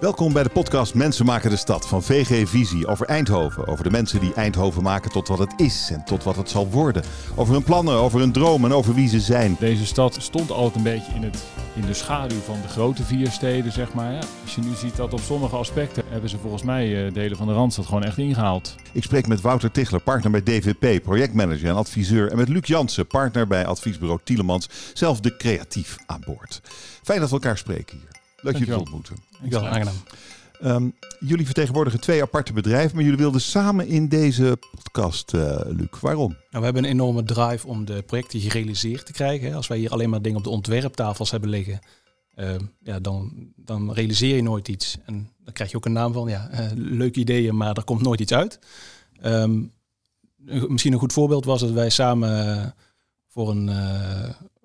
Welkom bij de podcast Mensen maken de stad van VG Visie over Eindhoven. Over de mensen die Eindhoven maken tot wat het is en tot wat het zal worden. Over hun plannen, over hun dromen en over wie ze zijn. Deze stad stond altijd een beetje in, het, in de schaduw van de grote vier steden, zeg maar. Ja, als je nu ziet dat op sommige aspecten hebben ze volgens mij uh, delen van de Randstad gewoon echt ingehaald. Ik spreek met Wouter Tichler, partner bij DVP, projectmanager en adviseur. En met Luc Jansen, partner bij adviesbureau Tielemans, zelf de creatief aan boord. Fijn dat we elkaar spreken hier. Leuk je te ontmoeten. Ik wel, aangenaam. Um, jullie vertegenwoordigen twee aparte bedrijven, maar jullie wilden samen in deze podcast, uh, Luc. Waarom? Nou, we hebben een enorme drive om de projecten gerealiseerd te krijgen. Als wij hier alleen maar dingen op de ontwerptafels hebben liggen, uh, ja, dan, dan realiseer je nooit iets. En dan krijg je ook een naam van, ja, uh, leuke ideeën, maar er komt nooit iets uit. Um, misschien een goed voorbeeld was dat wij samen voor een,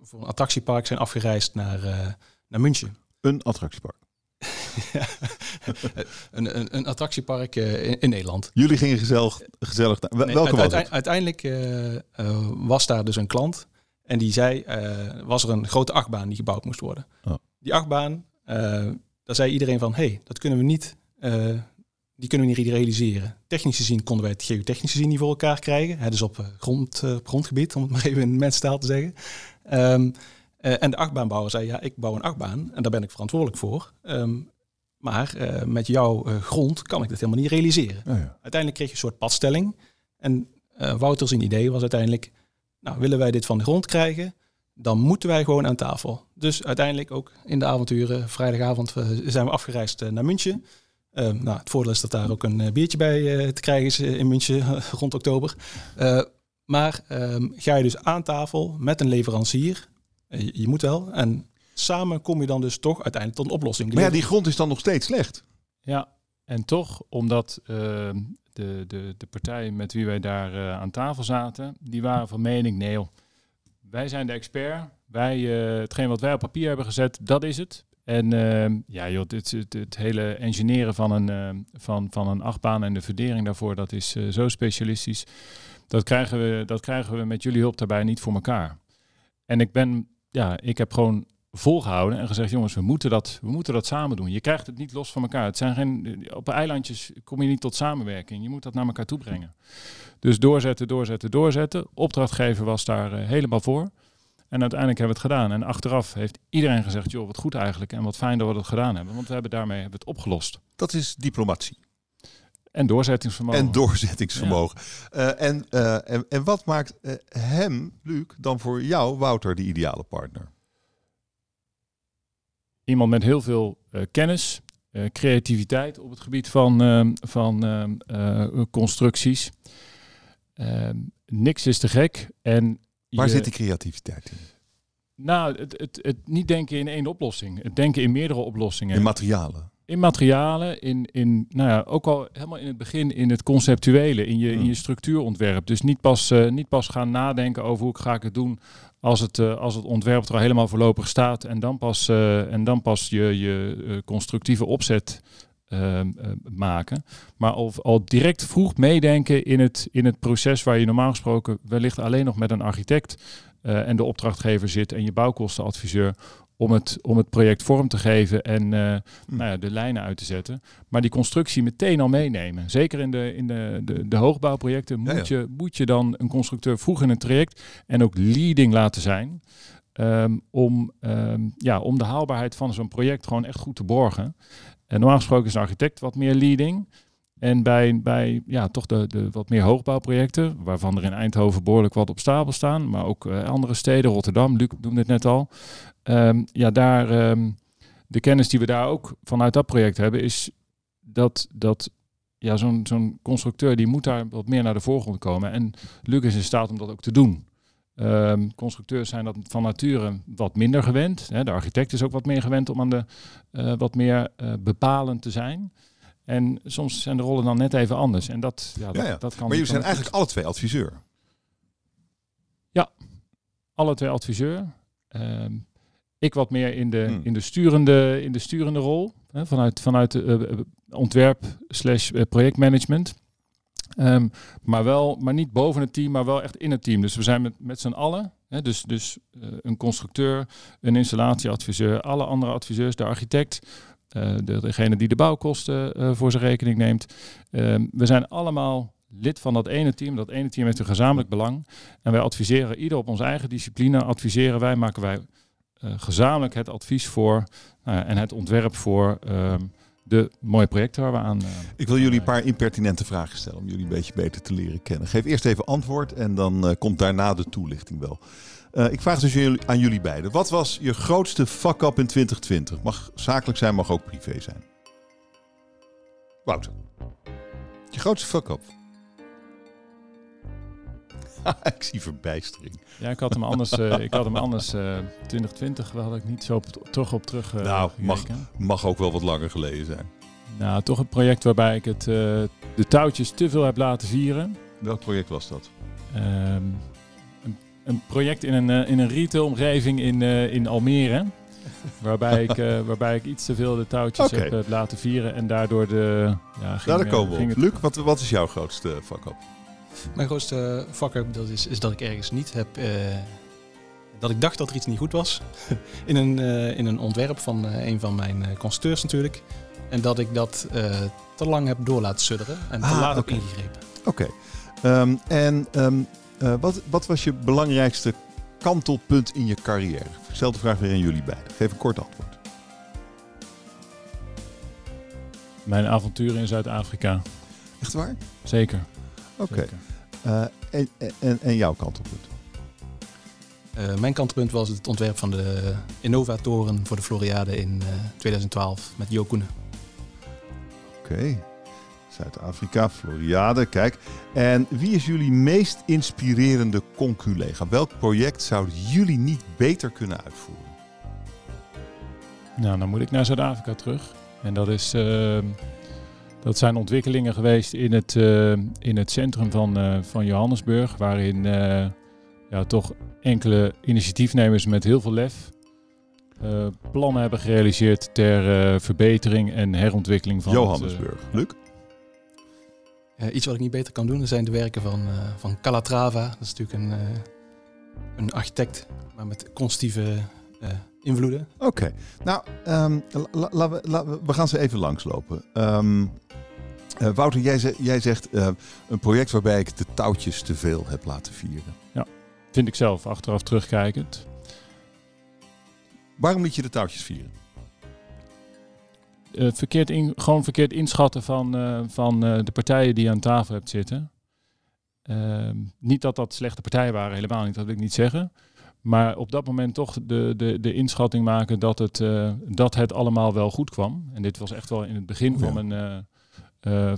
voor een attractiepark zijn afgereisd naar, naar München. Een attractiepark. een, een, een, attractiepark uh, in, in, Nederland. Jullie gingen gezellig, gezellig. Nee, Welke was het? Uiteindelijk uh, uh, was daar dus een klant. En die zei, was er een grote achtbaan die gebouwd moest worden. Oh. Die achtbaan, daar zei iedereen van, hey, dat kunnen we niet, die kunnen we niet realiseren. Technisch gezien konden wij het geotechnisch gezien niet voor elkaar krijgen. Hè, dus op grond, grondgebied, om het maar even in mensentaal te zeggen. Um, en de achtbaanbouwer zei, ja, ik bouw een achtbaan en daar ben ik verantwoordelijk voor. Um, maar uh, met jouw uh, grond kan ik dit helemaal niet realiseren. ja. Uiteindelijk kreeg je een soort padstelling. En Wouter's idee was uiteindelijk, nou, willen wij dit van de grond krijgen, dan moeten wij gewoon aan tafel. Dus uiteindelijk ook in de avonturen, vrijdagavond zijn we afgereisd naar München. Ehm, nou, het voordeel is dat daar ook een biertje bij te krijgen is in München rond oktober. maar um, ga je dus aan tafel met een leverancier je, je, moet wel. En samen kom je dan dus toch uiteindelijk tot een oplossing. Maar ja, die grond is dan nog steeds slecht. Ja, en toch, omdat uh, de, de, de partij met wie wij daar uh, aan tafel zaten, die waren van mening, nee joh, wij zijn de expert. Wij, uh, hetgeen wat wij op papier hebben gezet, dat is het. En ehm, ja, joh, dit, het, het, hele engineeren van een, ehm, van, van een achtbaan en de verdering daarvoor, dat is eh, zo specialistisch. Dat krijgen, we, dat krijgen we met jullie hulp daarbij niet voor elkaar. En ik ben ja, ik heb gewoon volgehouden en gezegd, jongens, we moeten, dat, we moeten dat samen doen. Je krijgt het niet los van elkaar. Het zijn geen, op eilandjes kom je niet tot samenwerking. Je moet dat naar elkaar toe brengen. Dus doorzetten, doorzetten, doorzetten. Opdrachtgever was daar uh, helemaal voor. En uiteindelijk hebben we het gedaan. En achteraf heeft iedereen gezegd, joh, wat goed eigenlijk. En wat fijn dat we dat gedaan hebben. Want we hebben daarmee hebben het opgelost. Dat is diplomatie. En doorzettingsvermogen. En doorzettingsvermogen. Ja. Uh, en, uh, en, en, wat maakt uh, hem, Luc, dan voor jou, Wouter, de ideale partner? Iemand met heel veel kennis, creativiteit op het gebied van, van constructies. niks is te gek. En Waar je, zit die creativiteit in? Nou, het, het, het niet denken in één oplossing. Het denken in meerdere oplossingen. In materialen in materialen, in, in, nou ja, ook al helemaal in het begin in het conceptuele, in je, in je structuurontwerp. Dus niet pas, uh, niet pas gaan nadenken over hoe ga ik het doen als het, uh, als het ontwerp er al helemaal voorlopig staat en dan pas, uh, en dan pas je, je constructieve opzet maken. Maar al, al direct vroeg meedenken in het, in het proces waar je normaal gesproken wellicht alleen nog met een architect en de opdrachtgever zit en je bouwkostenadviseur om het, om het project vorm te geven en uh, nou ja, de lijnen uit te zetten. Maar die constructie meteen al meenemen. Zeker in de, in de, de, de hoogbouwprojecten moet, Je, moet je dan een constructeur vroeg in het traject en ook leading laten zijn. Um, om, um, ja, om de haalbaarheid van zo'n project gewoon echt goed te borgen. En normaal gesproken is een architect wat meer leading. En bij, bij ja, toch de, de wat meer hoogbouwprojecten, waarvan er in Eindhoven behoorlijk wat op stapel staan, maar ook uh, andere steden, Rotterdam, Luc noemde het net al. Um, ja, daar, um, de kennis die we daar ook vanuit dat project hebben, is dat, dat ja, zo'n zo'n constructeur die moet daar wat meer naar de voorgrond komen. En Luc is in staat om dat ook te doen. Um, constructeurs zijn dat van nature wat minder gewend. Hè. De architect is ook wat meer gewend om aan de uh, wat meer uh, bepalend te zijn. En soms zijn de rollen dan net even anders. En dat, ja, dat, ja, ja. dat kan. Maar jullie zijn eigenlijk alle twee adviseur. Ja, alle twee adviseur. Um, ik wat meer in de, hmm. in de, sturende, in de sturende rol. Hè, vanuit, vanuit uh, ontwerp slash projectmanagement. Um, maar wel, maar niet boven het team, maar wel echt in het team. Dus we zijn met, met z'n allen. Hè, dus dus uh, een constructeur, een installatieadviseur, alle andere adviseurs, de architect de, degene die de bouwkosten voor zijn rekening neemt. Ehm, we zijn allemaal lid van dat ene team. Dat ene team heeft een gezamenlijk belang. En wij adviseren ieder op onze eigen discipline. Adviseren wij, maken wij gezamenlijk het advies voor en het ontwerp voor ehm, de mooie projecten waar we aan. ik wil jullie een paar impertinente vragen stellen om jullie een beetje beter te leren kennen. Geef eerst even antwoord en dan komt daarna de toelichting wel. Uh, ik vraag dus aan jullie beiden. Wat was je grootste fuck-up in 2020? Mag zakelijk zijn, mag ook privé zijn. Wouter. Je grootste fuck-up? ik zie verbijstering. Ja, ik had hem anders, uh, ik had hem anders uh, 2020 had ik niet zo op, terug op terug uh, Nou, mag, mag ook wel wat langer geleden zijn. Nou, toch een project waarbij ik het, de touwtjes te veel heb laten vieren. Welk project was dat? Ehm, een project in een, in een retailomgeving in, in Almere. waarbij, ik, uh, waarbij ik iets te veel de touwtjes okay. heb laten vieren en daardoor de... Ja, ging, Daar komen we op. Luc, wat, wat is jouw grootste fuck-up? Mijn grootste fuck-up dat is, is dat ik ergens niet heb... dat ik dacht dat er iets niet goed was. in, een, in een ontwerp van een van mijn constructeurs natuurlijk. En dat ik dat te lang heb door laten sudderen en te ah, laat okay. heb ingegrepen. Oké. Okay. Um, en um, uh, wat, wat, was je belangrijkste kantelpunt in je carrière? Stel de vraag weer aan jullie beiden. Geef een kort antwoord. Mijn avonturen in Zuid-Afrika. Echt waar? Zeker. Oké. Okay. Uh, en, en, en, jouw kantelpunt? Uh, mijn kantelpunt was het ontwerp van de Innovatoren voor de Floriade in 2012 met Jo Koenen. Oké. Zuid-Afrika, Floriade, kijk. En wie is jullie meest inspirerende conculega? Welk project zouden jullie niet beter kunnen uitvoeren? Nou, dan moet ik naar Zuid-Afrika terug. En dat, is, uh, dat zijn ontwikkelingen geweest in het, uh, in het centrum van, uh, van Johannesburg, waarin ja, toch enkele initiatiefnemers met heel veel lef plannen hebben gerealiseerd ter verbetering en herontwikkeling van Johannesburg. Luc? Uh, iets wat ik niet beter kan doen, zijn de werken van, uh, van Calatrava. Dat is natuurlijk een, uh, een architect, maar met constructieve invloeden. Oké, okay. nou, um, la, la, la, we gaan ze even langslopen. Um, Wouter, jij, jij zegt een project waarbij ik de touwtjes te veel heb laten vieren. Ja, vind ik zelf, achteraf terugkijkend. Waarom liet je de touwtjes vieren? uh, verkeerd in, gewoon verkeerd inschatten van, uh, van uh, de partijen die je aan tafel hebt zitten. Ehm, niet dat dat slechte partijen waren, helemaal niet, dat wil ik niet zeggen. Maar op dat moment toch de, de, de inschatting maken dat het, dat het allemaal wel goed kwam. En dit was echt wel in het begin oh, van mijn,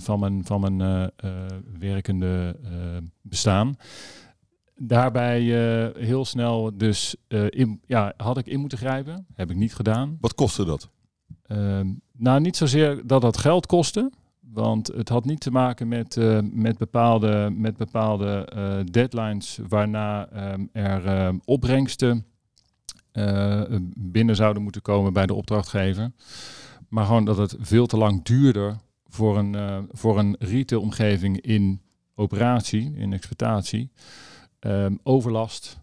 van mijn, van mijn werkende bestaan. Daarbij heel snel dus in, ja, had ik in moeten grijpen. Heb ik niet gedaan. Wat kostte dat? Ehm, nou, niet zozeer dat dat geld kostte. Want het had niet te maken met, uh, met bepaalde, met bepaalde uh, deadlines waarna um, er um, opbrengsten uh, binnen zouden moeten komen bij de opdrachtgever. Maar gewoon dat het veel te lang duurde voor een, voor een retailomgeving in operatie, in exploitatie. Um, overlast,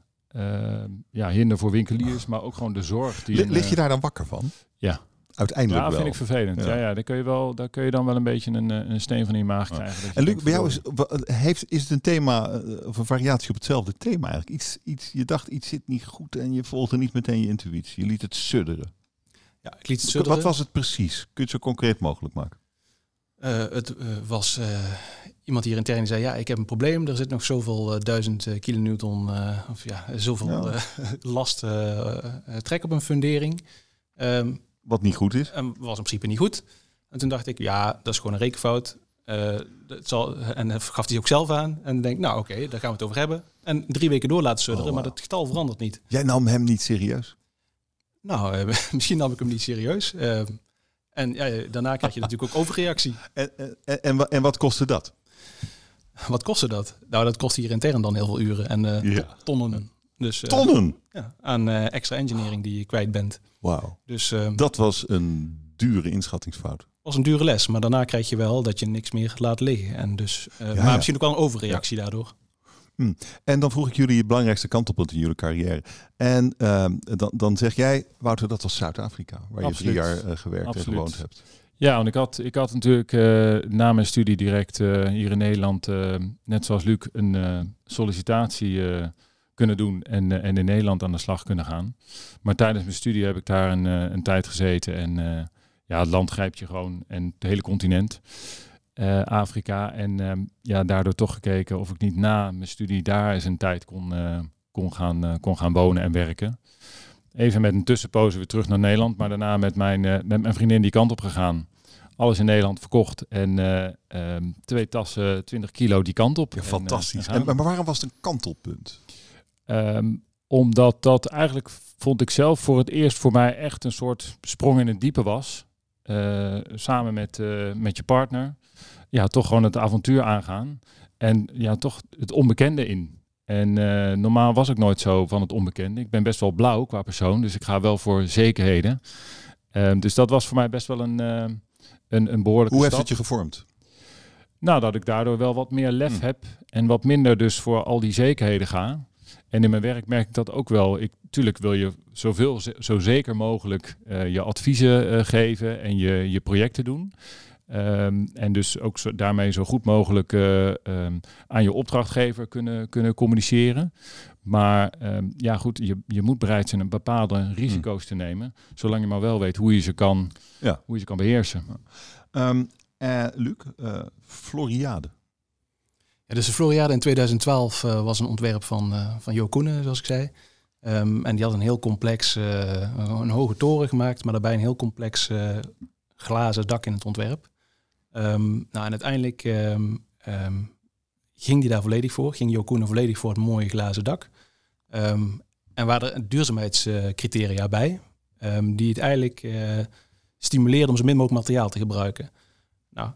ja, hinder voor winkeliers, maar ook gewoon de zorg. Die Lig je daar dan wakker van? Ja uiteindelijk ja, wel. vind ik vervelend. Ja. ja, daar, kun je wel, daar kun je dan wel een beetje een, eh, een steen van in je maag krijgen. Ja. En Luc, bij jou is, heeft, is het een thema, eh, of een variatie op hetzelfde thema eigenlijk? Iets, iets, je dacht, iets zit niet goed en je volgde niet meteen je intuïtie. Je liet het sudderen. Ja, ik liet het sudderen. Wat was het precies? Kun je het zo concreet mogelijk maken? Uh, het uh, was uh, iemand hier intern die zei: Ja, ik heb een probleem. Er zit nog zoveel duizend kilonewton, of ja, zoveel ja. last trek op een fundering. Um, wat niet goed is? En was in principe niet goed. En toen dacht ik, ja, dat is gewoon een rekenfout. Uh, dat zal, en dat gaf hij ook zelf aan. En denk, nou oké, daar gaan we het over hebben. En drie weken door laten sudderen, oh, wow. maar het getal verandert niet. Jij nam hem niet serieus? Nou, uh, misschien nam ik hem niet serieus. Uh, en ja, daarna krijg je natuurlijk ook overreactie. En, en, en, en wat kostte dat? Wat kostte dat? Nou, dat kost hier intern dan heel veel uren en ja. tonnen. Dus, tonnen? Ja, aan extra engineering die je kwijt bent. Wauw. Dus, uh, dat was een dure inschattingsfout. was een dure les, maar daarna krijg je wel dat je niks meer laat liggen. En dus, uh, ja, maar ja. misschien ook wel een overreactie ja. daardoor. Hm. En dan vroeg ik jullie het belangrijkste kantelpunt in jullie carrière. En ehm, dan, dan zeg jij, Wouter, dat was Zuid-Afrika, waar je drie jaar uh, gewerkt Absoluut. en gewoond hebt. Ja, want ik had, ik had natuurlijk uh, na mijn studie direct uh, hier in Nederland, net zoals Luc, een sollicitatie kunnen doen en, en in Nederland aan de slag kunnen gaan. Maar tijdens mijn studie heb ik daar een, een tijd gezeten en ja, het land grijpt je gewoon en het hele continent. Uh, Afrika. En uh, ja, daardoor toch gekeken of ik niet na mijn studie daar eens een tijd kon, uh, kon, gaan, kon gaan wonen en werken. Even met een tussenpoze weer terug naar Nederland, maar daarna met mijn, met mijn vriendin die kant op gegaan. Alles in Nederland verkocht en um, twee tassen, 20 kilo die kant op. Ja, fantastisch. En, maar waarom was het een kantelpunt? Um, omdat dat eigenlijk, vond ik zelf, voor het eerst voor mij echt een soort sprong in het diepe was. samen met, met je partner ja, toch gewoon het avontuur aangaan. En ja, toch het onbekende in. En uh, normaal was ik nooit zo van het onbekende. Ik ben best wel blauw qua persoon, dus ik ga wel voor zekerheden. Um, dus dat was voor mij best wel een, een, een behoorlijke Hoe heeft het je gevormd? Nou, dat ik daardoor wel wat meer lef hmm. heb en wat minder dus voor al die zekerheden ga. En in mijn werk merk ik dat ook wel. Ik, tuurlijk wil je zoveel, zo zeker mogelijk uh, je adviezen geven en je, je projecten doen. Um, en dus ook zo, daarmee zo goed mogelijk uh, um, aan je opdrachtgever kunnen, kunnen communiceren. Maar um, ja, goed, je, je moet bereid zijn om bepaalde risico's te nemen. Zolang je maar wel weet hoe je ze kan, ja. hoe je ze kan beheersen. Uh, Luc, Floriade. Dus de Floriade in 2012 was een ontwerp van, van Jo Koenen, zoals ik zei. en die had een heel complex, een hoge toren gemaakt, maar daarbij een heel complex glazen dak in het ontwerp. Um, nou, en uiteindelijk um, ging die daar volledig voor. Ging Jokuna volledig voor het mooie glazen dak. en waren er duurzaamheidscriteria bij. die het eigenlijk uh, stimuleerden om zo min mogelijk materiaal te gebruiken. Nou,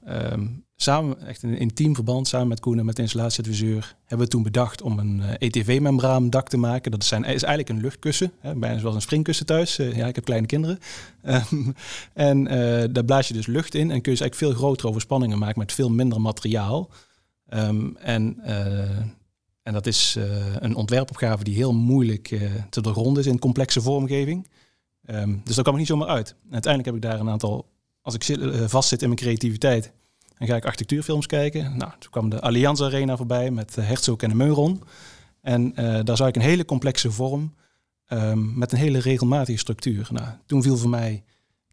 samen, echt in een intiem verband, samen met Koen en met de installatieadviseur, hebben we toen bedacht om een uh, eh, ETV-membraan dak te maken. Dat zijn, is eigenlijk een luchtkussen, hè, bijna zoals een springkussen thuis. Uh, ja, ik heb kleine kinderen. Ehm, en uh, daar blaas je dus lucht in en kun je dus eigenlijk veel grotere overspanningen maken met veel minder materiaal. Um, en, en dat is een ontwerpopgave die heel moeilijk te doorgronden is in complexe vormgeving. Um, dus dat kwam ik niet zomaar uit. Uiteindelijk heb ik daar een aantal, als ik zit, vastzit in mijn creativiteit, en ga ik architectuurfilms kijken. Nou, toen kwam de Allianz Arena voorbij met Herzog en de Meuron. En uh, daar zag ik een hele complexe vorm um, met een hele regelmatige structuur. Nou, toen viel voor mij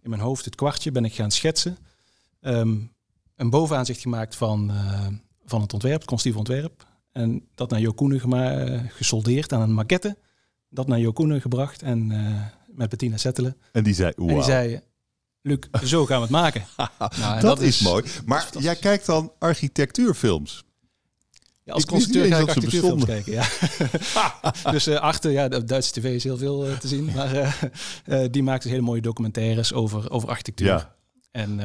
in mijn hoofd het kwartje, ben ik gaan schetsen. Um, een bovenaanzicht gemaakt van, uh, van het ontwerp, het constructief ontwerp. En dat naar Jokoenen uh, gesoldeerd aan een maquette. Dat naar Jokoenen gebracht en met Bettina Settelen. En die zei, wow. En die zei, Luc, zo gaan we het maken. nou, dat, is, mooi. Maar jij kijkt dan architectuurfilms. Ja, als constructeur ga ik architectuurfilms kijken. Ja. dus uh, achter, ja, de Duitse tv is heel veel uh, te zien. Maar uh, die maakt dus hele mooie documentaires over, over architectuur. Ja. En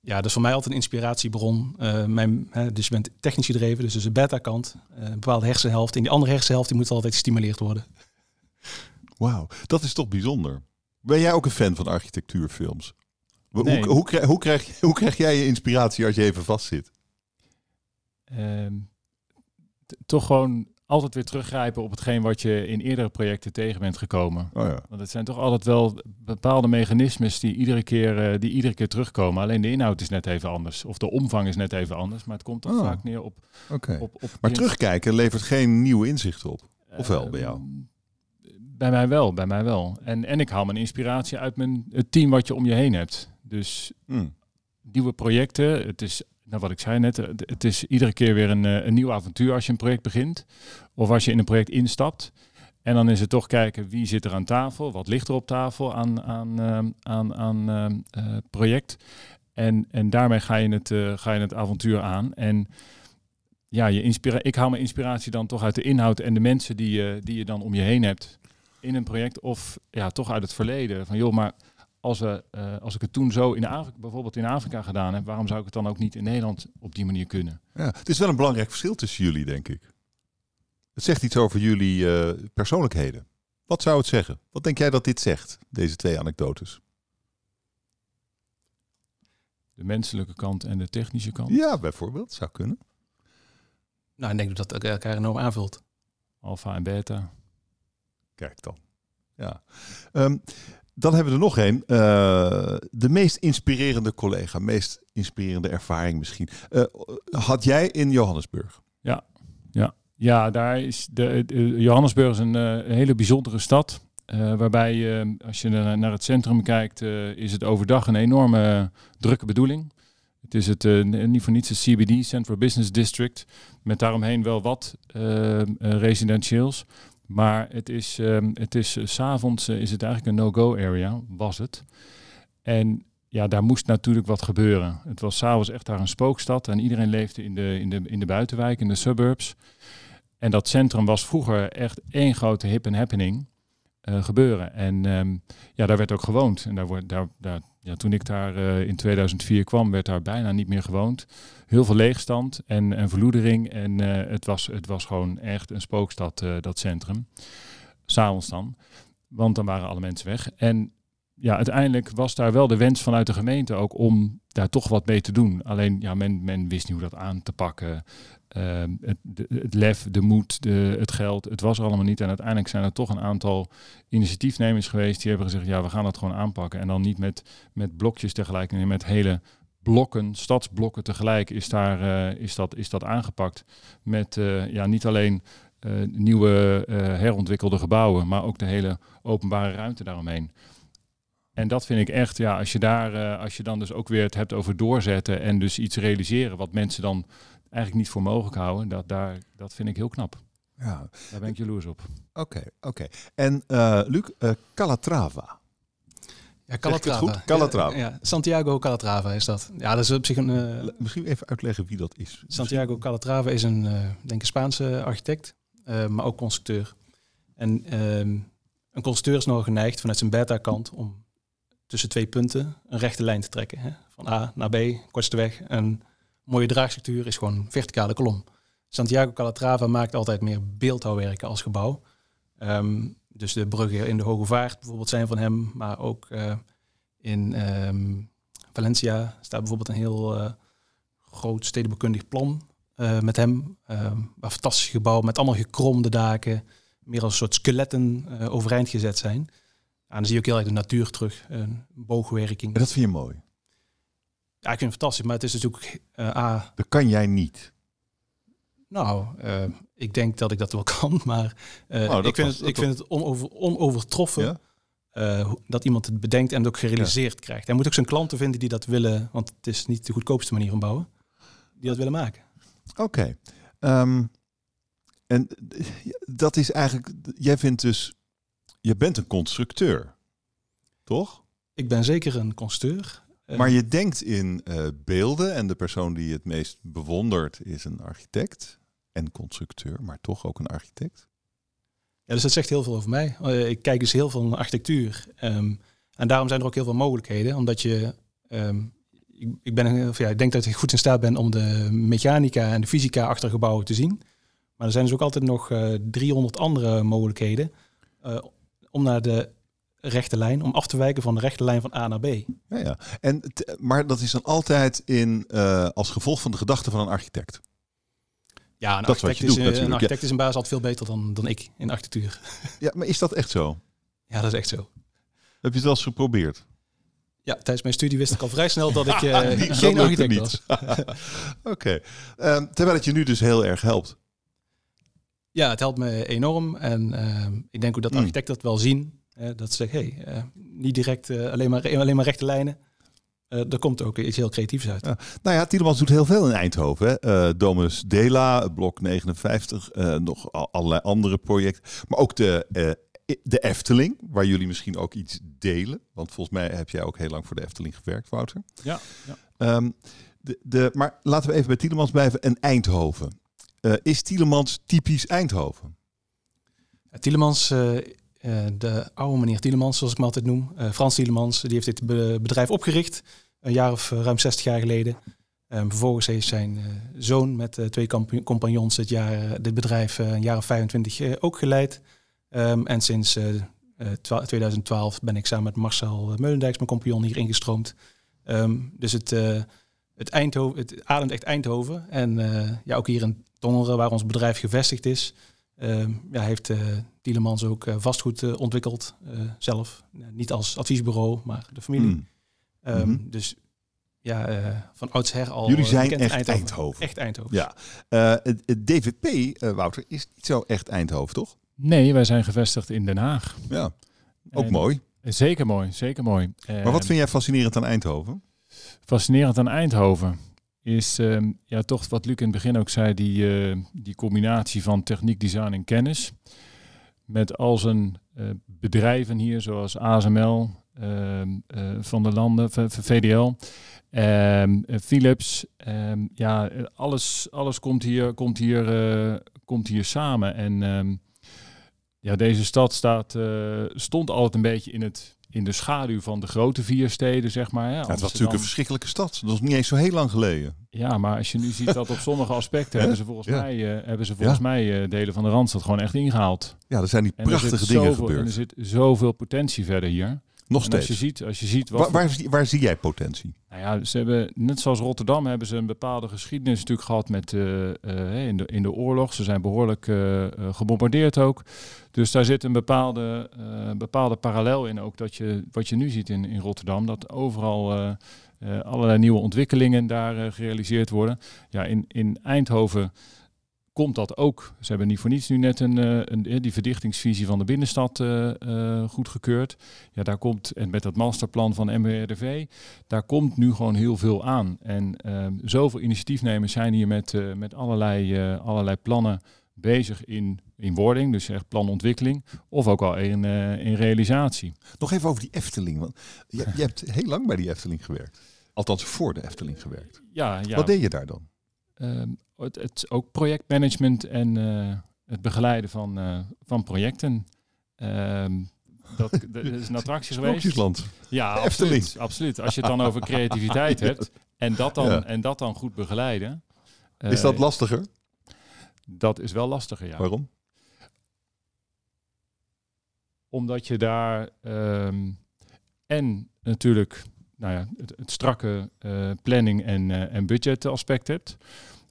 ja, dat is voor mij altijd een inspiratiebron. mijn, dus je bent technisch gedreven, dus, dus de beta-kant. een bepaalde hersenhelft. En die andere hersenhelft die moet altijd gestimuleerd worden. Wauw, dat is toch bijzonder. Ben jij ook een fan van architectuurfilms? Hoe, hoe, krijg, hoe, krijg, hoe krijg jij je inspiratie als je even vastzit? Um, toch gewoon altijd weer teruggrijpen op hetgeen wat je in eerdere projecten tegen bent gekomen. Oh ja. Want het zijn toch altijd wel bepaalde mechanismes die iedere, keer, uh, die iedere keer terugkomen. Alleen de inhoud is net even anders. Of de omvang is net even anders. Maar het komt toch oh. vaak neer op... Okay. op, op maar terugkijken levert geen nieuwe inzichten op. Of wel bij jou? Ehm, bij mij wel, bij mij wel. En, en ik haal mijn inspiratie uit mijn, het team wat je om je heen hebt. Dus mm. nieuwe projecten. Het is, nou wat ik zei net, het is iedere keer weer een, eh, een nieuw avontuur als je een project begint. Of als je in een project instapt. En dan is het toch kijken wie zit er aan tafel, wat ligt er op tafel aan, aan, uh, aan, aan uh, project. En, en daarmee ga je, het, uh, ga je het avontuur aan. En ja, je inspira ik haal mijn inspiratie dan toch uit de inhoud en de mensen die, je die je dan om je heen hebt in een project. Of ja, toch uit het verleden. Van joh, maar als, we, uh, als ik het toen zo in Afrika, bijvoorbeeld in Afrika gedaan heb, waarom zou ik het dan ook niet in Nederland op die manier kunnen? Ja, het is wel een belangrijk verschil tussen jullie, denk ik. Het zegt iets over jullie uh, persoonlijkheden. Wat zou het zeggen? Wat denk jij dat dit zegt, deze twee anekdotes? De menselijke kant en de technische kant? Ja, bijvoorbeeld, zou kunnen. Nou, ik denk dat dat elkaar enorm aanvult. Alpha en beta. Kijk dan. Ja. Um, dan hebben we er nog een. Uh, de meest inspirerende collega, meest inspirerende ervaring misschien. Uh, had jij in Johannesburg? Ja, ja. ja daar is de, Johannesburg is een, uh, een, hele bijzondere stad. waarbij als je naar het centrum kijkt, is het overdag een enorme drukke bedoeling. Het is het niet voor niets het CBD, Central Business District, met daaromheen wel wat residentieels. Maar het is, um, het is uh, s'avonds uh, is het eigenlijk een no-go area, was het. En ja, daar moest natuurlijk wat gebeuren. Het was s'avonds echt daar een spookstad en iedereen leefde in de, in, de, in de buitenwijk, in de suburbs. En dat centrum was vroeger echt één grote hip en happening uh, gebeuren. En um, ja, daar werd ook gewoond. En daar, wordt, daar, daar, ja, toen ik daar uh, in 2004 kwam, werd daar bijna niet meer gewoond. Heel veel leegstand en, en verloedering. En uh, het, was, het was gewoon echt een spookstad, dat centrum. S'avonds dan. Want dan waren alle mensen weg. En ja, uiteindelijk was daar wel de wens vanuit de gemeente ook om daar toch wat mee te doen. Alleen ja, men, men wist niet hoe dat aan te pakken. Uh, het, het, lef, de moed, de, het geld, het was allemaal niet. En uiteindelijk zijn er toch een aantal initiatiefnemers geweest die hebben gezegd, ja, we gaan dat gewoon aanpakken. En dan niet met, met blokjes tegelijk, nee, met hele blokken, stadsblokken tegelijk is, daar, uh, is, dat, is dat aangepakt. Met uh, ja, niet alleen uh, nieuwe herontwikkelde gebouwen, maar ook de hele openbare ruimte daaromheen. En dat vind ik echt, ja, als je daar, als je dan dus ook weer het hebt over doorzetten en dus iets realiseren wat mensen dan eigenlijk niet voor mogelijk houden, dat, daar, dat vind ik heel knap. Ja. Daar ben ik jaloers op. Oké, okay, oké. Okay. En uh, Luc, uh, Calatrava. Ja, Calatrava. Goed? Calatrava. Ja, ja, Santiago Calatrava is dat. Ja, dat is op zich een... Uh, Misschien even uitleggen wie dat is. Santiago Calatrava is een, uh, denk ik, Spaanse architect, uh, maar ook constructeur. En ehm, een constructeur is nog geneigd vanuit zijn beta-kant om tussen twee punten een rechte lijn te trekken. Hè? Van A naar B, kortste weg. Een mooie draagstructuur is gewoon verticale kolom. Santiago Calatrava maakt altijd meer beeldhouwwerken als gebouw. Um, dus de bruggen in de Hoge Vaart bijvoorbeeld zijn van hem, maar ook uh, in um, Valencia staat bijvoorbeeld een heel uh, groot stedenbekundig plan uh, met hem. Um, een fantastisch gebouw met allemaal gekromde daken, meer als een soort skeletten overeind gezet zijn. En dan zie je ook heel erg de natuur terug, een boogwerking. En dat vind je mooi? Ja, ik vind het fantastisch, maar het is natuurlijk... Uh, A, dat kan jij niet. Nou, uh, ik denk dat ik dat wel kan, maar uh, oh, ik, vind was, het, ik vind het onover, onovertroffen ja? dat iemand het bedenkt en het ook gerealiseerd ja. krijgt. Hij moet ook zijn klanten vinden die dat willen, want het is niet de goedkoopste manier van bouwen, die dat willen maken. Oké. Okay. Um, en dat is eigenlijk, jij vindt dus je bent een constructeur, toch? Ik ben zeker een constructeur. Eh, maar je denkt in uh, beelden en de persoon die je het meest bewondert is een architect en constructeur, maar toch ook een architect. Ja, dus dat zegt heel veel over mij. Uh, ik kijk dus heel veel naar architectuur. Um, en daarom zijn er ook heel veel mogelijkheden, omdat je... Um, ik, ik, ben, of ja, ik denk dat ik goed in staat ben om de mechanica en de fysica achter gebouwen te zien. Maar er zijn dus ook altijd nog uh, 300 andere mogelijkheden om naar de rechte lijn, om af te wijken van de rechte lijn van A naar B. Ja, ja. En maar dat is dan altijd in, uh, als gevolg van de gedachte van een architect. Ja, een dat architect, is, doet, een architect is een baas altijd veel beter dan, dan ik in architectuur. Ja, maar is dat echt zo? Ja, dat is echt zo. Heb je het wel eens geprobeerd? Ja, tijdens mijn studie wist ik al vrij snel dat ik uh, geen architect was. Oké. Okay. Um, terwijl het je nu dus heel erg helpt. Ja, het helpt me enorm. En uh, ik denk ook dat hmm. architecten dat wel zien. Uh, dat ze zeggen, hey, uh, niet direct uh, alleen, maar, alleen maar rechte lijnen. er komt ook iets heel creatiefs uit. Ja. Nou ja, Tielemans doet heel veel in Eindhoven. Hè? Domus Dela, Blok 59, nog allerlei andere projecten. Maar ook de, de Efteling, waar jullie misschien ook iets delen. Want volgens mij heb jij ook heel lang voor de Efteling gewerkt, Wouter. Ja. ja. Um, de, de, maar laten we even bij Tielemans blijven. En Eindhoven. Uh, is Tielemans typisch Eindhoven? Tielemans, uh, uh, de oude meneer Tielemans, zoals ik hem altijd noem, Frans Tielemans, die heeft dit bedrijf opgericht, een jaar of ruim 60 jaar geleden. Um, vervolgens heeft zijn zoon met twee compagnons dit, jaar, dit bedrijf een jaar of 25 ook geleid. Um, en sinds 2012 ben ik samen met Marcel Meulendijks, mijn compagnon, hier ingestroomd. Um, dus het het, Eindhoven, het ademt echt Eindhoven. En ja, ook hier in Tongeren, waar ons bedrijf gevestigd is, ja, heeft Tielemans ook vastgoed ontwikkeld zelf. niet als adviesbureau, maar de familie. Mm. Ehm, mhm. Dus ja, uh, van oudsher al. Jullie zijn echt Eindhoven. Echt Eindhoven. Ja. Uh, het, DVP, Wouter, is niet zo echt Eindhoven, toch? Nee, wij zijn gevestigd in Den Haag. Ja, ook mooi. Zeker mooi, zeker mooi. Maar wat vind jij fascinerend aan Eindhoven? Fascinerend aan Eindhoven is ehm, ja, toch wat Luc in het begin ook zei, die, uh, die combinatie van techniek, design en kennis. Met al zijn uh, bedrijven hier, zoals ASML, uh, Van der Landen, VDL, ehm, Philips. ja, alles, alles komt hier, komt hier, komt hier samen. En ja, deze stad staat, stond altijd een beetje in, het, in de schaduw van de grote vier steden, zeg maar. Ja, het was natuurlijk een verschrikkelijke stad. Dat was niet eens zo heel lang geleden. Ja, maar als je nu ziet dat op sommige aspecten hebben ze volgens mij, uh, hebben ze volgens mij uh, delen van de Randstad gewoon echt ingehaald. Ja, er zijn die prachtige dingen zoveel, gebeurd. En er zit zoveel potentie verder hier. Nog steeds. Als je ziet, als je ziet wat waar, waar, waar, zie jij potentie? Nou ja, ze hebben, net zoals Rotterdam, hebben ze een bepaalde geschiedenis natuurlijk gehad met, uh, uh, in, de, in de oorlog. Ze zijn behoorlijk uh, gebombardeerd ook. Dus daar zit een bepaalde, bepaalde parallel in ook. Dat je, wat je nu ziet in, in Rotterdam, dat overal allerlei nieuwe ontwikkelingen daar gerealiseerd worden. Ja, in, in Eindhoven komt dat ook. Ze hebben niet voor niets nu net een, eh, een, eh, die verdichtingsvisie van de binnenstad uh, goedgekeurd. Ja, daar komt, en met dat masterplan van MWRDV, daar komt nu gewoon heel veel aan. En ehm, zoveel initiatiefnemers zijn hier met, met allerlei, allerlei plannen bezig in, in wording, dus echt planontwikkeling, of ook al in, in realisatie. Nog even over die Efteling, want je, je hebt heel lang bij die Efteling gewerkt. Althans voor de Efteling gewerkt. Ja, ja. Wat deed je daar dan? Ehm, het, het, ook projectmanagement en uh, het begeleiden van, uh, van projecten. Um, dat, dat, is een attractie geweest. Ja, absoluut, absoluut. Als je het dan over creativiteit hebt en dat dan, ja. en dat dan goed begeleiden. Is dat eh, lastiger? Dat is wel lastiger, ja. Waarom? Omdat je daar um, en natuurlijk nou ja, het, het strakke uh, planning en, uh, en budget aspect hebt.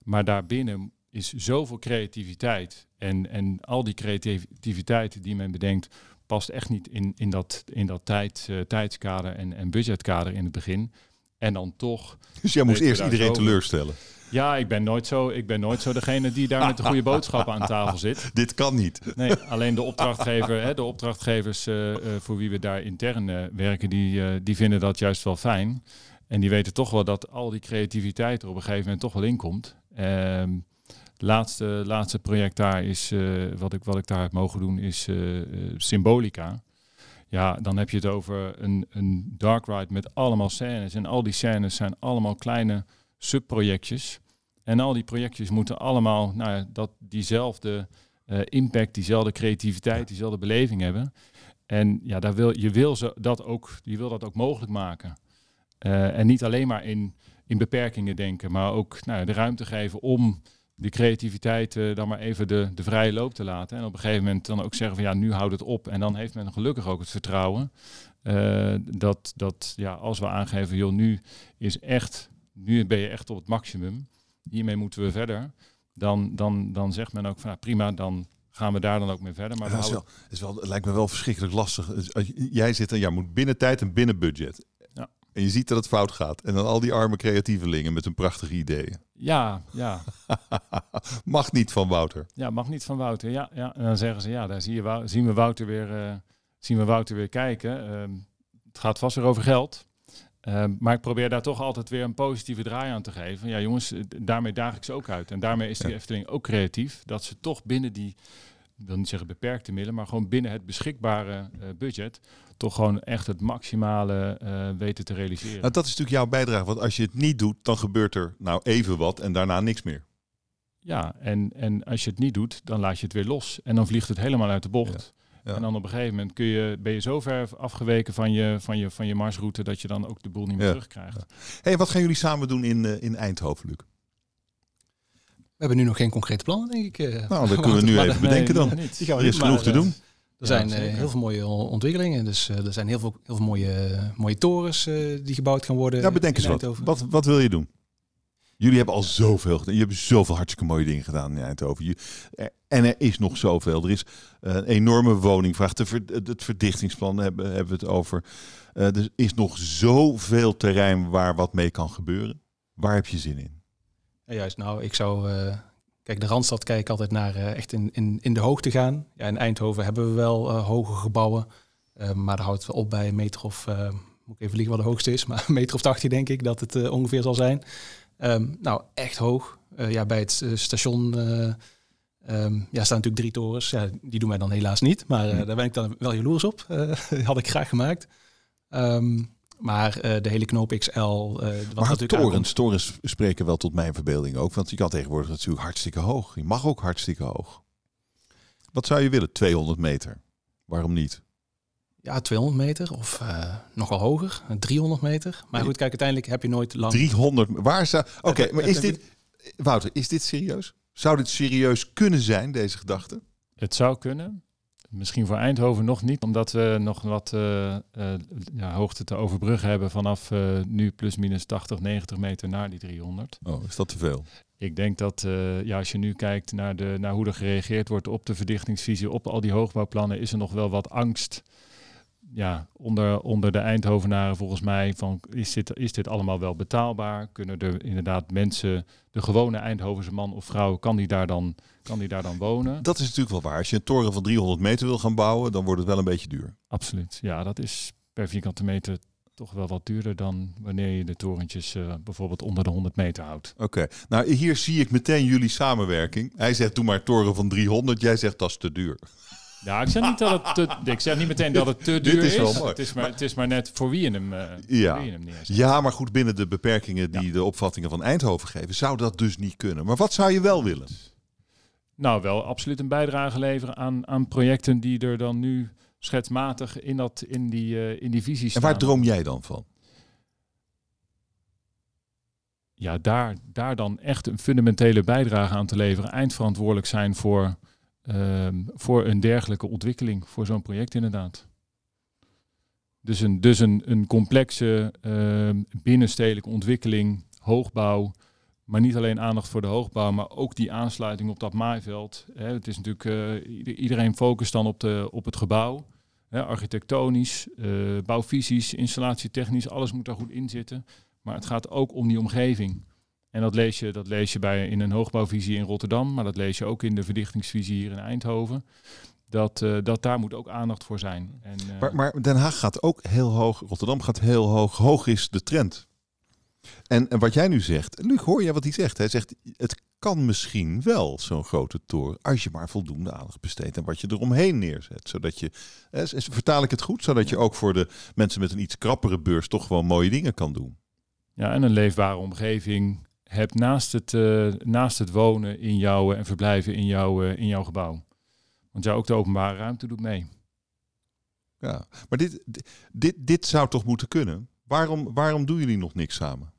Maar daarbinnen is zoveel creativiteit. En, en al die creativiteit die men bedenkt, past echt niet in, in dat, in dat tijd, uh, tijdskader en, en budgetkader in het begin. En dan toch. Dus jij moest eerst iedereen teleurstellen. Ja, ik ben nooit zo. Ik ben nooit zo degene die daar met de goede boodschappen aan tafel zit. Dit kan niet. Nee, alleen de opdrachtgever, hè, de opdrachtgevers uh, uh, voor wie we daar intern uh, werken, die, die vinden dat juist wel fijn. En die weten toch wel dat al die creativiteit er op een gegeven moment toch wel in komt. Um, laatste, laatste project daar is, wat, ik, wat ik daar heb mogen doen, is Symbolica. Ja, dan heb je het over een, een dark ride met allemaal scènes. En al die scènes zijn allemaal kleine subprojectjes. En al die projectjes moeten allemaal nou, dat, diezelfde uh, impact, diezelfde creativiteit, diezelfde beleving hebben. En ja, daar wil, je, wil ze dat ook, je wil dat ook mogelijk maken. Uh, en niet alleen maar in, in beperkingen denken, maar ook nou, de ruimte geven om de creativiteit uh, dan maar even de, de vrije loop te laten. En op een gegeven moment dan ook zeggen van ja, nu houdt het op. En dan heeft men gelukkig ook het vertrouwen uh, dat, dat ja, als we aangeven, joh, nu is echt nu ben je echt op het maximum. Hiermee moeten we verder. Dan, dan, dan zegt men ook van nou, prima, dan gaan we daar dan ook mee verder. Maar dat is wel, is wel, het lijkt me wel verschrikkelijk lastig. Jij zit en ja, moet binnen tijd en binnen budget. Ja. En je ziet dat het fout gaat. En dan al die arme creatievelingen met hun prachtige ideeën. Ja, ja. mag niet van Wouter. Ja, mag niet van Wouter. Ja, ja. En dan zeggen ze, ja, daar zie je, zien we Wouter weer, uh, zien we Wouter weer kijken. Uh, het gaat vast weer over geld. Ehm, maar ik probeer daar toch altijd weer een positieve draai aan te geven. Ja, jongens, eh, daarmee daag ik ze ook uit. En daarmee is die Efteling ook creatief. Dat ze toch binnen die, ik wil niet zeggen beperkte middelen, maar gewoon binnen het beschikbare uh, budget, toch gewoon echt het maximale uh, weten te realiseren. Nou, dat is natuurlijk jouw bijdrage. Want als je het niet doet, dan gebeurt er nou even wat en daarna niks meer. Ja, en, en als je het niet doet, dan laat je het weer los. En dan vliegt het helemaal uit de bocht. En dan op een gegeven moment kun je, ben je zo ver afgeweken van je, van, je, van je marsroute dat je dan ook de boel niet meer terugkrijgt. Hey, wat gaan jullie samen doen in, uh, in Eindhoven, Luc? We hebben nu nog geen concrete plannen, denk ik. Uh, nou, dat kunnen we nu even bedenken dan. Nee, Die gaan we er is genoeg te doen. Er zijn uh, heel veel mooie ontwikkelingen. Dus uh, er zijn heel veel, heel veel mooie, mooie torens uh, die gebouwd gaan worden. Ja, bedenk eens wat. wat. Wat wil je doen? Jullie hebben al zoveel gedaan. Je hebt zoveel hartstikke mooie dingen gedaan in Eindhoven. Je, en er is nog zoveel. Er is een enorme woningvraag. het verdichtingsplan hebben, hebben we het over. er is nog zoveel terrein waar wat mee kan gebeuren. Waar heb je zin in? Juist, nou, ik zou Kijk, de Randstad kijkt altijd naar echt in, in, in de hoogte gaan. Ja, in Eindhoven hebben we wel hoge gebouwen. Maar daar houdt het op bij een meter of, moet ik even liegen wat de hoogste is, maar een meter of 80 denk ik dat het ongeveer zal zijn. Um, nou, echt hoog. ja, bij het station um, ja, staan natuurlijk drie torens. Ja, die doen wij dan helaas niet, maar daar ben ik dan wel jaloers op. had ik graag gemaakt. Um, maar uh, de hele knoop XL. Wat maar torens, torens spreken wel tot mijn verbeelding ook. Want je kan tegenwoordig natuurlijk hartstikke hoog. Je mag ook hartstikke hoog. Wat zou je willen? 200 meter. Waarom niet? Ja, 200 meter of uh, nog wel hoger, 300 meter. Maar goed, kijk, uiteindelijk heb je nooit lang. 300, waar zou. Oké, maar is dit. Wouter, is dit serieus? Zou dit serieus kunnen zijn, deze gedachte? Het zou kunnen. Misschien voor Eindhoven nog niet, omdat we nog wat uh, uh, ja, hoogte te overbruggen hebben vanaf uh, nu plus minus 80, 90 meter naar die 300. Oh, is dat te veel? Ik denk dat ja, als je nu kijkt naar, de, naar hoe er gereageerd wordt op de verdichtingsvisie, op al die hoogbouwplannen, is er nog wel wat angst ja, onder, onder de Eindhovenaren volgens mij van is dit, is dit allemaal wel betaalbaar? Kunnen er inderdaad mensen, de gewone Eindhovense man of vrouw, kan die daar dan, kan die daar dan wonen? Dat is natuurlijk wel waar. Als je een toren van 300 meter wil gaan bouwen, dan wordt het wel een beetje duur. Absoluut. Ja, dat is per vierkante meter toch wel wat duurder dan wanneer je de torentjes uh, bijvoorbeeld onder de 100 meter houdt. Oké, nou hier zie ik meteen jullie samenwerking. Hij zegt doe maar toren van 300, jij zegt dat is te duur. Ja, ik zeg niet dat het te, ik zeg niet meteen dat het te duur is. is. Het is maar, het is maar net voor wie je hem, uh, ja. Wie je hem neerzet. Ja, maar goed, binnen de beperkingen die de opvattingen van Eindhoven geven, zou dat dus niet kunnen. Maar wat zou je wel willen? Nou, wel absoluut een bijdrage leveren aan, aan projecten die er dan nu schetsmatig in, dat, in, die, uh, in die visie staan. En waar droom jij dan van? Ja, daar, daar dan echt een fundamentele bijdrage aan te leveren. Eindverantwoordelijk zijn voor Ehm, voor een dergelijke ontwikkeling, voor zo'n project inderdaad. Dus een, dus een, een complexe uh, binnenstedelijke ontwikkeling, hoogbouw, maar niet alleen aandacht voor de hoogbouw, maar ook die aansluiting op dat maaiveld. Hè, het is natuurlijk, uh, iedereen focust dan op, de, op het gebouw. Hè, architectonisch, uh, bouwvisies, installatietechnisch, alles moet daar goed in zitten. Maar het gaat ook om die omgeving. En dat lees je, dat lees je bij, in een hoogbouwvisie in Rotterdam, maar dat lees je ook in de verdichtingsvisie hier in Eindhoven. Dat, uh, dat daar moet ook aandacht voor zijn. En, uh, maar, maar Den Haag gaat ook heel hoog, Rotterdam gaat heel hoog. Hoog is de trend. En, en wat jij nu zegt, Luc, hoor je wat hij zegt? Hij zegt, het kan misschien wel zo'n grote toren, als je maar voldoende aandacht besteedt en wat je eromheen neerzet. Zodat je, eh, vertaal ik het goed, zodat je ook voor de mensen met een iets krappere beurs toch gewoon mooie dingen kan doen. Ja, en een leefbare omgeving hebt naast het, uh, naast het wonen in jouw en verblijven in, jouw uh, in jouw gebouw. Want ja, ook de openbare ruimte doet mee. Ja, maar dit, dit, dit zou toch moeten kunnen? Waarom, waarom doen jullie nog niks samen?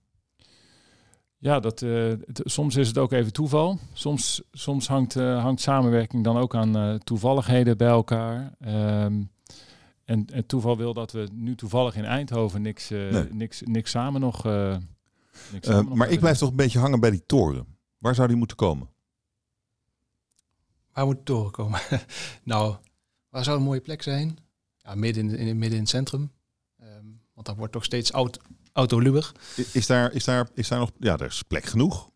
Ja, dat, uh, het, soms is het ook even toeval. Soms, soms hangt, hangt samenwerking dan ook aan toevalligheden bij elkaar. Um, en, en toeval wil dat we nu toevallig in Eindhoven niks, nee. niks, niks samen nog uh, maar ik blijf toch een beetje hangen bij die toren. Waar zou die moeten komen? Waar moet de toren komen? nou, waar zou een mooie plek zijn? Ja, midden in, in, midden in het centrum. Um, want daar wordt toch steeds auto, autoluwer. Is daar, is, daar, is daar nog... Ja, er is plek genoeg.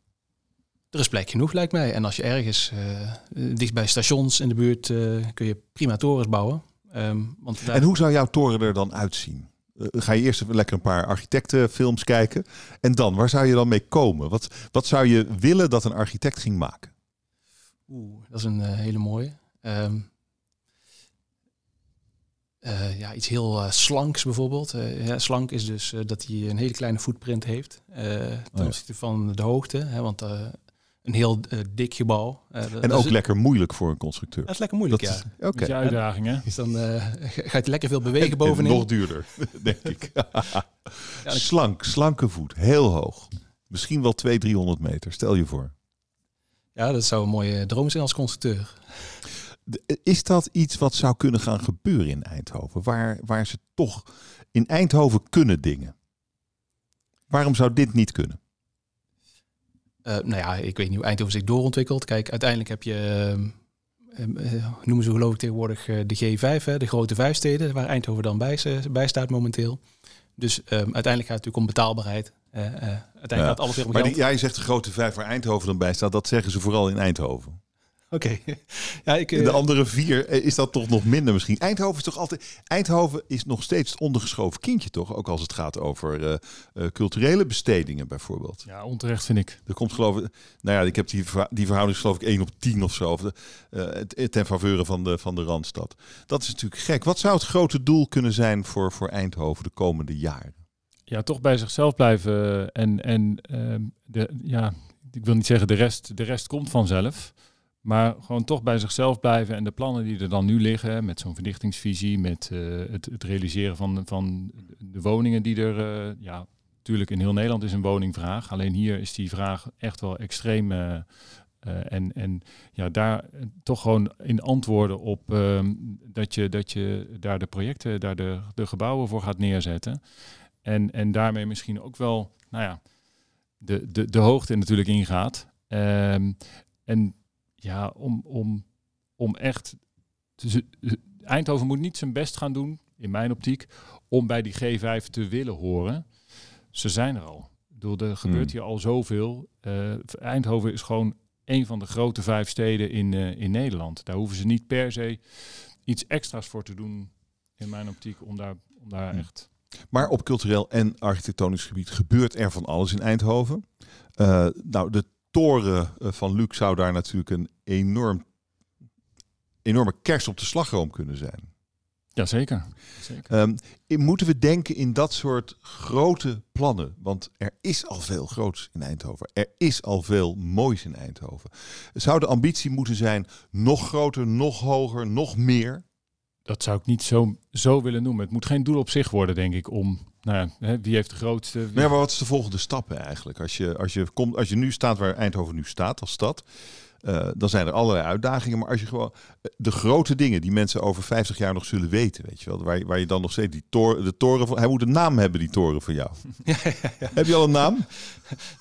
Er is plek genoeg, lijkt mij. En als je ergens uh, dicht bij stations in de buurt... Uh, kun je prima torens bouwen. Um, want daar... En hoe zou jouw toren er dan uitzien? Uh, ga je eerst even lekker een paar architectenfilms kijken. En dan, waar zou je dan mee komen? Wat, wat zou je willen dat een architect ging maken? Oeh, dat is een uh, hele mooie. Um, uh, ja, iets heel slanks bijvoorbeeld. Ja, slank is dus dat hij een hele kleine footprint heeft ten opzichte oh ja. van de hoogte. Hè, want een heel uh, dik gebouw. Uh, en ook lekker moeilijk voor een constructeur. Dat is lekker moeilijk, dat ja. Oké. Okay. uitdaging, hè? Dus dan uh, ga je lekker veel bewegen en, bovenin. En nog duurder, denk ik. ja, Slank, slanke voet, heel hoog. Misschien wel 200, 300 meter, stel je voor. Ja, dat zou een mooie droom zijn als constructeur. Is dat iets wat zou kunnen gaan gebeuren in Eindhoven? Waar, waar ze toch in Eindhoven kunnen dingen? Waarom zou dit niet kunnen? Nou ja, ik weet niet hoe Eindhoven zich doorontwikkelt. Kijk, uiteindelijk heb je, uh, noemen ze geloof ik tegenwoordig de G5, hè, de grote vijf steden, waar Eindhoven dan bij, bij staat momenteel. Dus uiteindelijk gaat het natuurlijk om betaalbaarheid. uiteindelijk ja. gaat alles weer om Maar jij zegt de grote vijf waar Eindhoven dan bij staat, dat zeggen ze vooral in Eindhoven. Oké. ja, ik, de eh, andere vier eh, is dat toch nog minder misschien. Eindhoven is toch altijd. Eindhoven is nog steeds het ondergeschoven kindje, toch? Ook als het gaat over uh, culturele bestedingen, bijvoorbeeld. Ja, onterecht vind ik. Er komt geloof ik. Nou ja, ik heb die, die verhouding geloof ik 1 op 10 of zo. Of de, ten faveur van de, van de Randstad. Dat is natuurlijk gek. Wat zou het grote doel kunnen zijn voor, voor Eindhoven de komende jaren? Ja, toch bij zichzelf blijven. En, en ehm, de, ja, ik wil niet zeggen de rest, de rest komt vanzelf. Maar gewoon toch bij zichzelf blijven en de plannen die er dan nu liggen, met zo'n verdichtingsvisie, met eh, het, het, realiseren van, van de woningen die er, uh, ja, natuurlijk in heel Nederland is een woningvraag. Alleen hier is die vraag echt wel extreem. Uh, en, en ja, daar toch gewoon in antwoorden op ehm, dat, je, dat je daar de projecten, daar de, de gebouwen voor gaat neerzetten. En, en daarmee misschien ook wel, nou ja, de, de, de hoogte natuurlijk ingaat. Um, en ja, om, om, om echt. Eindhoven moet niet zijn best gaan doen, in mijn optiek, om bij die G5 te willen horen. Ze zijn er al. Door er gebeurt hmm. hier al zoveel. Uh, Eindhoven is gewoon een van de grote vijf steden in, uh, in Nederland. Daar hoeven ze niet per se iets extra's voor te doen, in mijn optiek, om daar, om daar hmm. echt. Maar op cultureel en architectonisch gebied gebeurt er van alles in Eindhoven. Uh, nou, de toren eh, van Luc zou daar natuurlijk een enorm, enorme kers op de slagroom kunnen zijn. Jazeker. Zeker. Um, moeten we denken in dat soort grote plannen? Want er is al veel groots in Eindhoven. Er is al veel moois in Eindhoven. Zou de ambitie moeten zijn nog groter, nog hoger, nog meer? Dat zou ik niet zo, zo willen noemen. Het moet geen doel op zich worden, denk ik, om nou ja, wie heeft de grootste... Maar wat is de volgende stap eigenlijk? Als je, als, je komt, als je nu staat waar Eindhoven nu staat als stad... Uh, dan zijn er allerlei uitdagingen. Maar als je gewoon eh, de grote dingen die mensen over 50 jaar nog zullen weten, weet je wel, waar, waar je dan nog steeds die toren, de toren van, hij moet een naam hebben, die toren van jou. Ja, ja, ja. Heb je al een naam?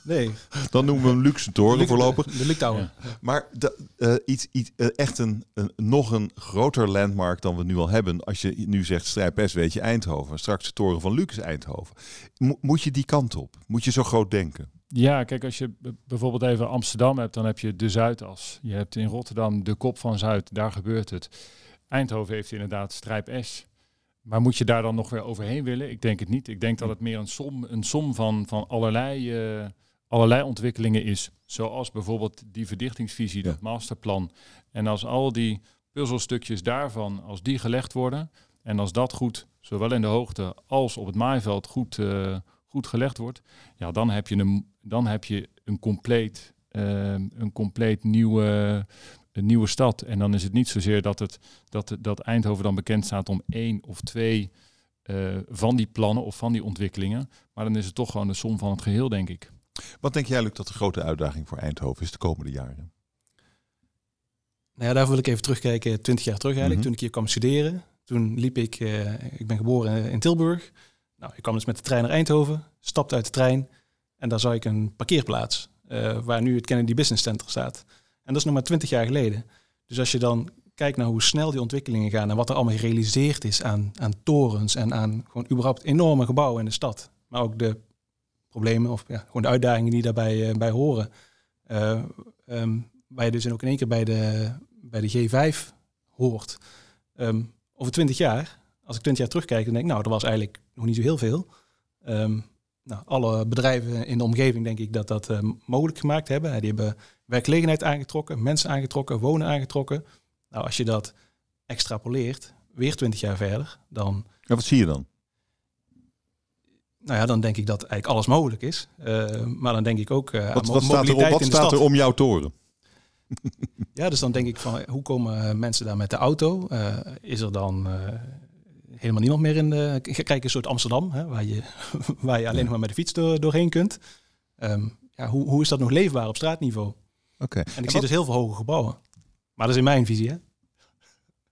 Nee. Dan noemen we hem luxe toren voorlopig. De, de. Maar de, uh, iets, iets uh, echt een, een, nog een groter landmark dan we nu al hebben. Als je nu zegt Strijp S, weet je Eindhoven. Straks de toren van Luxe Eindhoven. Mo moet je die kant op? Moet je zo groot denken? Ja, kijk, als je bijvoorbeeld even Amsterdam hebt, dan heb je de Zuidas. Je hebt in Rotterdam de kop van Zuid, daar gebeurt het. Eindhoven heeft inderdaad strijp S. Maar moet je daar dan nog weer overheen willen? Ik denk het niet. Ik denk dat het meer een som, een som van, van allerlei, uh, allerlei ontwikkelingen is. Zoals bijvoorbeeld die verdichtingsvisie, dat masterplan. En als al die puzzelstukjes daarvan, als die gelegd worden... en als dat goed, zowel in de hoogte als op het maaiveld, goed, uh, goed gelegd wordt, ja, dan heb je een, dan heb je een compleet, uh, een compleet nieuwe, een nieuwe stad. En dan is het niet zozeer dat, het, dat, dat Eindhoven dan bekend staat om één of twee uh, van die plannen of van die ontwikkelingen. Maar dan is het toch gewoon de som van het geheel, denk ik. Wat denk jij, Luc, dat de grote uitdaging voor Eindhoven is de komende jaren? Nou ja, daar wil ik even terugkijken, twintig jaar terug eigenlijk, mm -hmm. toen ik hier kwam studeren. Toen liep ik, uh, ik ben geboren in Tilburg. Nou, ik kwam dus met de trein naar Eindhoven, stapte uit de trein en daar zag ik een parkeerplaats uh, waar nu het Kennedy Business Center staat. En dat is nog maar twintig jaar geleden. Dus als je dan kijkt naar hoe snel die ontwikkelingen gaan en wat er allemaal gerealiseerd is aan, aan torens en aan gewoon überhaupt enorme gebouwen in de stad, maar ook de problemen of ja, gewoon de uitdagingen die daarbij uh, bij horen. Uh, um, waar je dus ook in één keer bij de, bij de G5 hoort. Um, over twintig jaar, als ik twintig jaar terugkijk, dan denk ik, nou, er was eigenlijk nog niet zo heel veel. Um, nou, alle bedrijven in de omgeving denk ik dat dat uh, mogelijk gemaakt hebben. Die hebben werkgelegenheid aangetrokken, mensen aangetrokken, wonen aangetrokken. Nou, als je dat extrapoleert, weer twintig jaar verder, dan... En wat zie je dan? Nou ja, dan denk ik dat eigenlijk alles mogelijk is. Uh, maar dan denk ik ook uh, wat, wat staat, er, wat staat er om jouw toren? ja, dus dan denk ik van hoe komen mensen daar met de auto? Uh, is er dan helemaal niemand meer in de... Kijk, een soort Amsterdam, hè, waar, je, waar je alleen nog maar met de fiets door, doorheen kunt. Um, ja, hoe, hoe is dat nog leefbaar op straatniveau? Oké. En ik zie dus heel veel hoge gebouwen. Maar dat is in mijn visie, hè?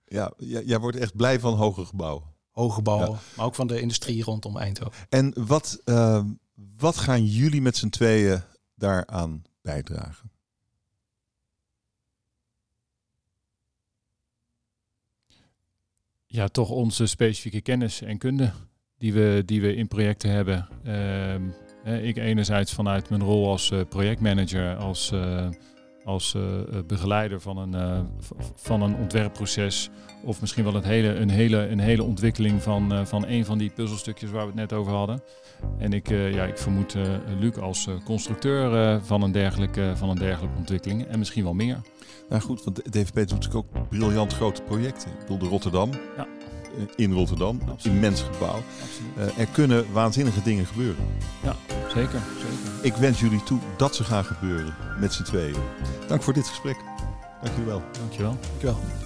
Ja, jij wordt echt blij van hoge gebouwen. Hoge gebouwen, ja. maar ook van de industrie rondom Eindhoven. En wat, uh, wat gaan jullie met z'n tweeën daaraan bijdragen? Ja, toch onze specifieke kennis en kunde die we, die we in projecten hebben. Uh, ik enerzijds vanuit mijn rol als uh, projectmanager, als, uh, als begeleider van een, van een ontwerpproces. Of misschien wel het hele, een, hele, een hele ontwikkeling van, van een van die puzzelstukjes waar we het net over hadden. En ik, ja, ik vermoed Luc als constructeur van, een dergelijke, van een dergelijke ontwikkeling. En misschien wel meer. Nou goed, want DVP doet natuurlijk ook briljant grote projecten. Ik bedoel de Rotterdam. Ja. Eh, in Rotterdam. Absoluut. Immens gebouw. Uh, er kunnen waanzinnige dingen gebeuren. Ja, zeker, zeker. Ik wens jullie toe dat ze gaan gebeuren met z'n tweeën. Dank voor dit gesprek. Dank jullie wel. Dank je wel. Dank je wel.